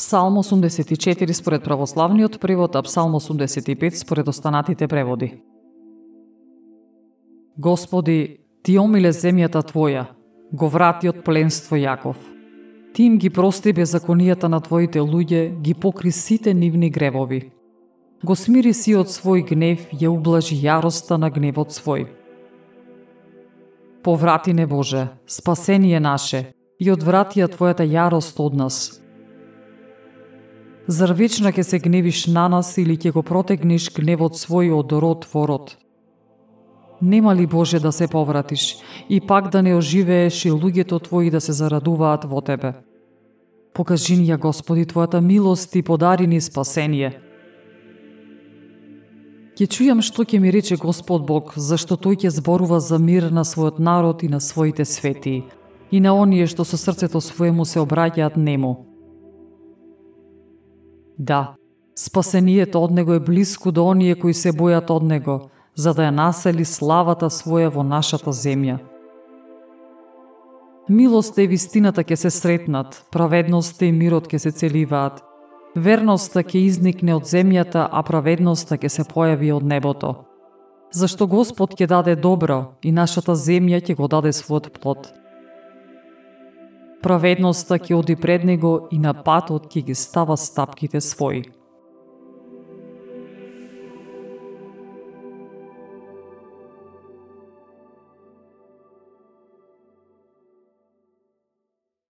Псалм 84 според православниот превод, а Псалм 85 според останатите преводи. Господи, Ти омиле земјата Твоја, го врати од пленство Јаков. Ти им ги прости беззаконијата на Твоите луѓе, ги покри сите нивни гревови. Го смири си од свој гнев, ја ублажи јароста на гневот свој. Поврати не Боже, спасение наше, и одвратија Твојата јарост од нас, Зар вечно ќе се гневиш на нас или ќе го протегнеш гневот свој од род во род? Нема ли Боже да се повратиш и пак да не оживееш и луѓето твои да се зарадуваат во тебе? Покажи ни ја Господи Твојата милост и подари ни спасение. Ќе чујам што ќе ми рече Господ Бог, зашто Тој ќе зборува за мир на својот народ и на своите свети, и на оние што со срцето своему се обраќаат нему. Да, спасението од него е близко до оние кои се бојат од него, за да ја насели славата своја во нашата земја. Милост и вистината ќе се сретнат, праведноста и мирот ќе се целиваат. Верноста ќе изникне од земјата, а праведноста ќе се појави од небото. Зашто Господ ќе даде добро и нашата земја ќе го даде својот плод. Праведноста ќе оди пред него и на патот ќе ги става стапките своји.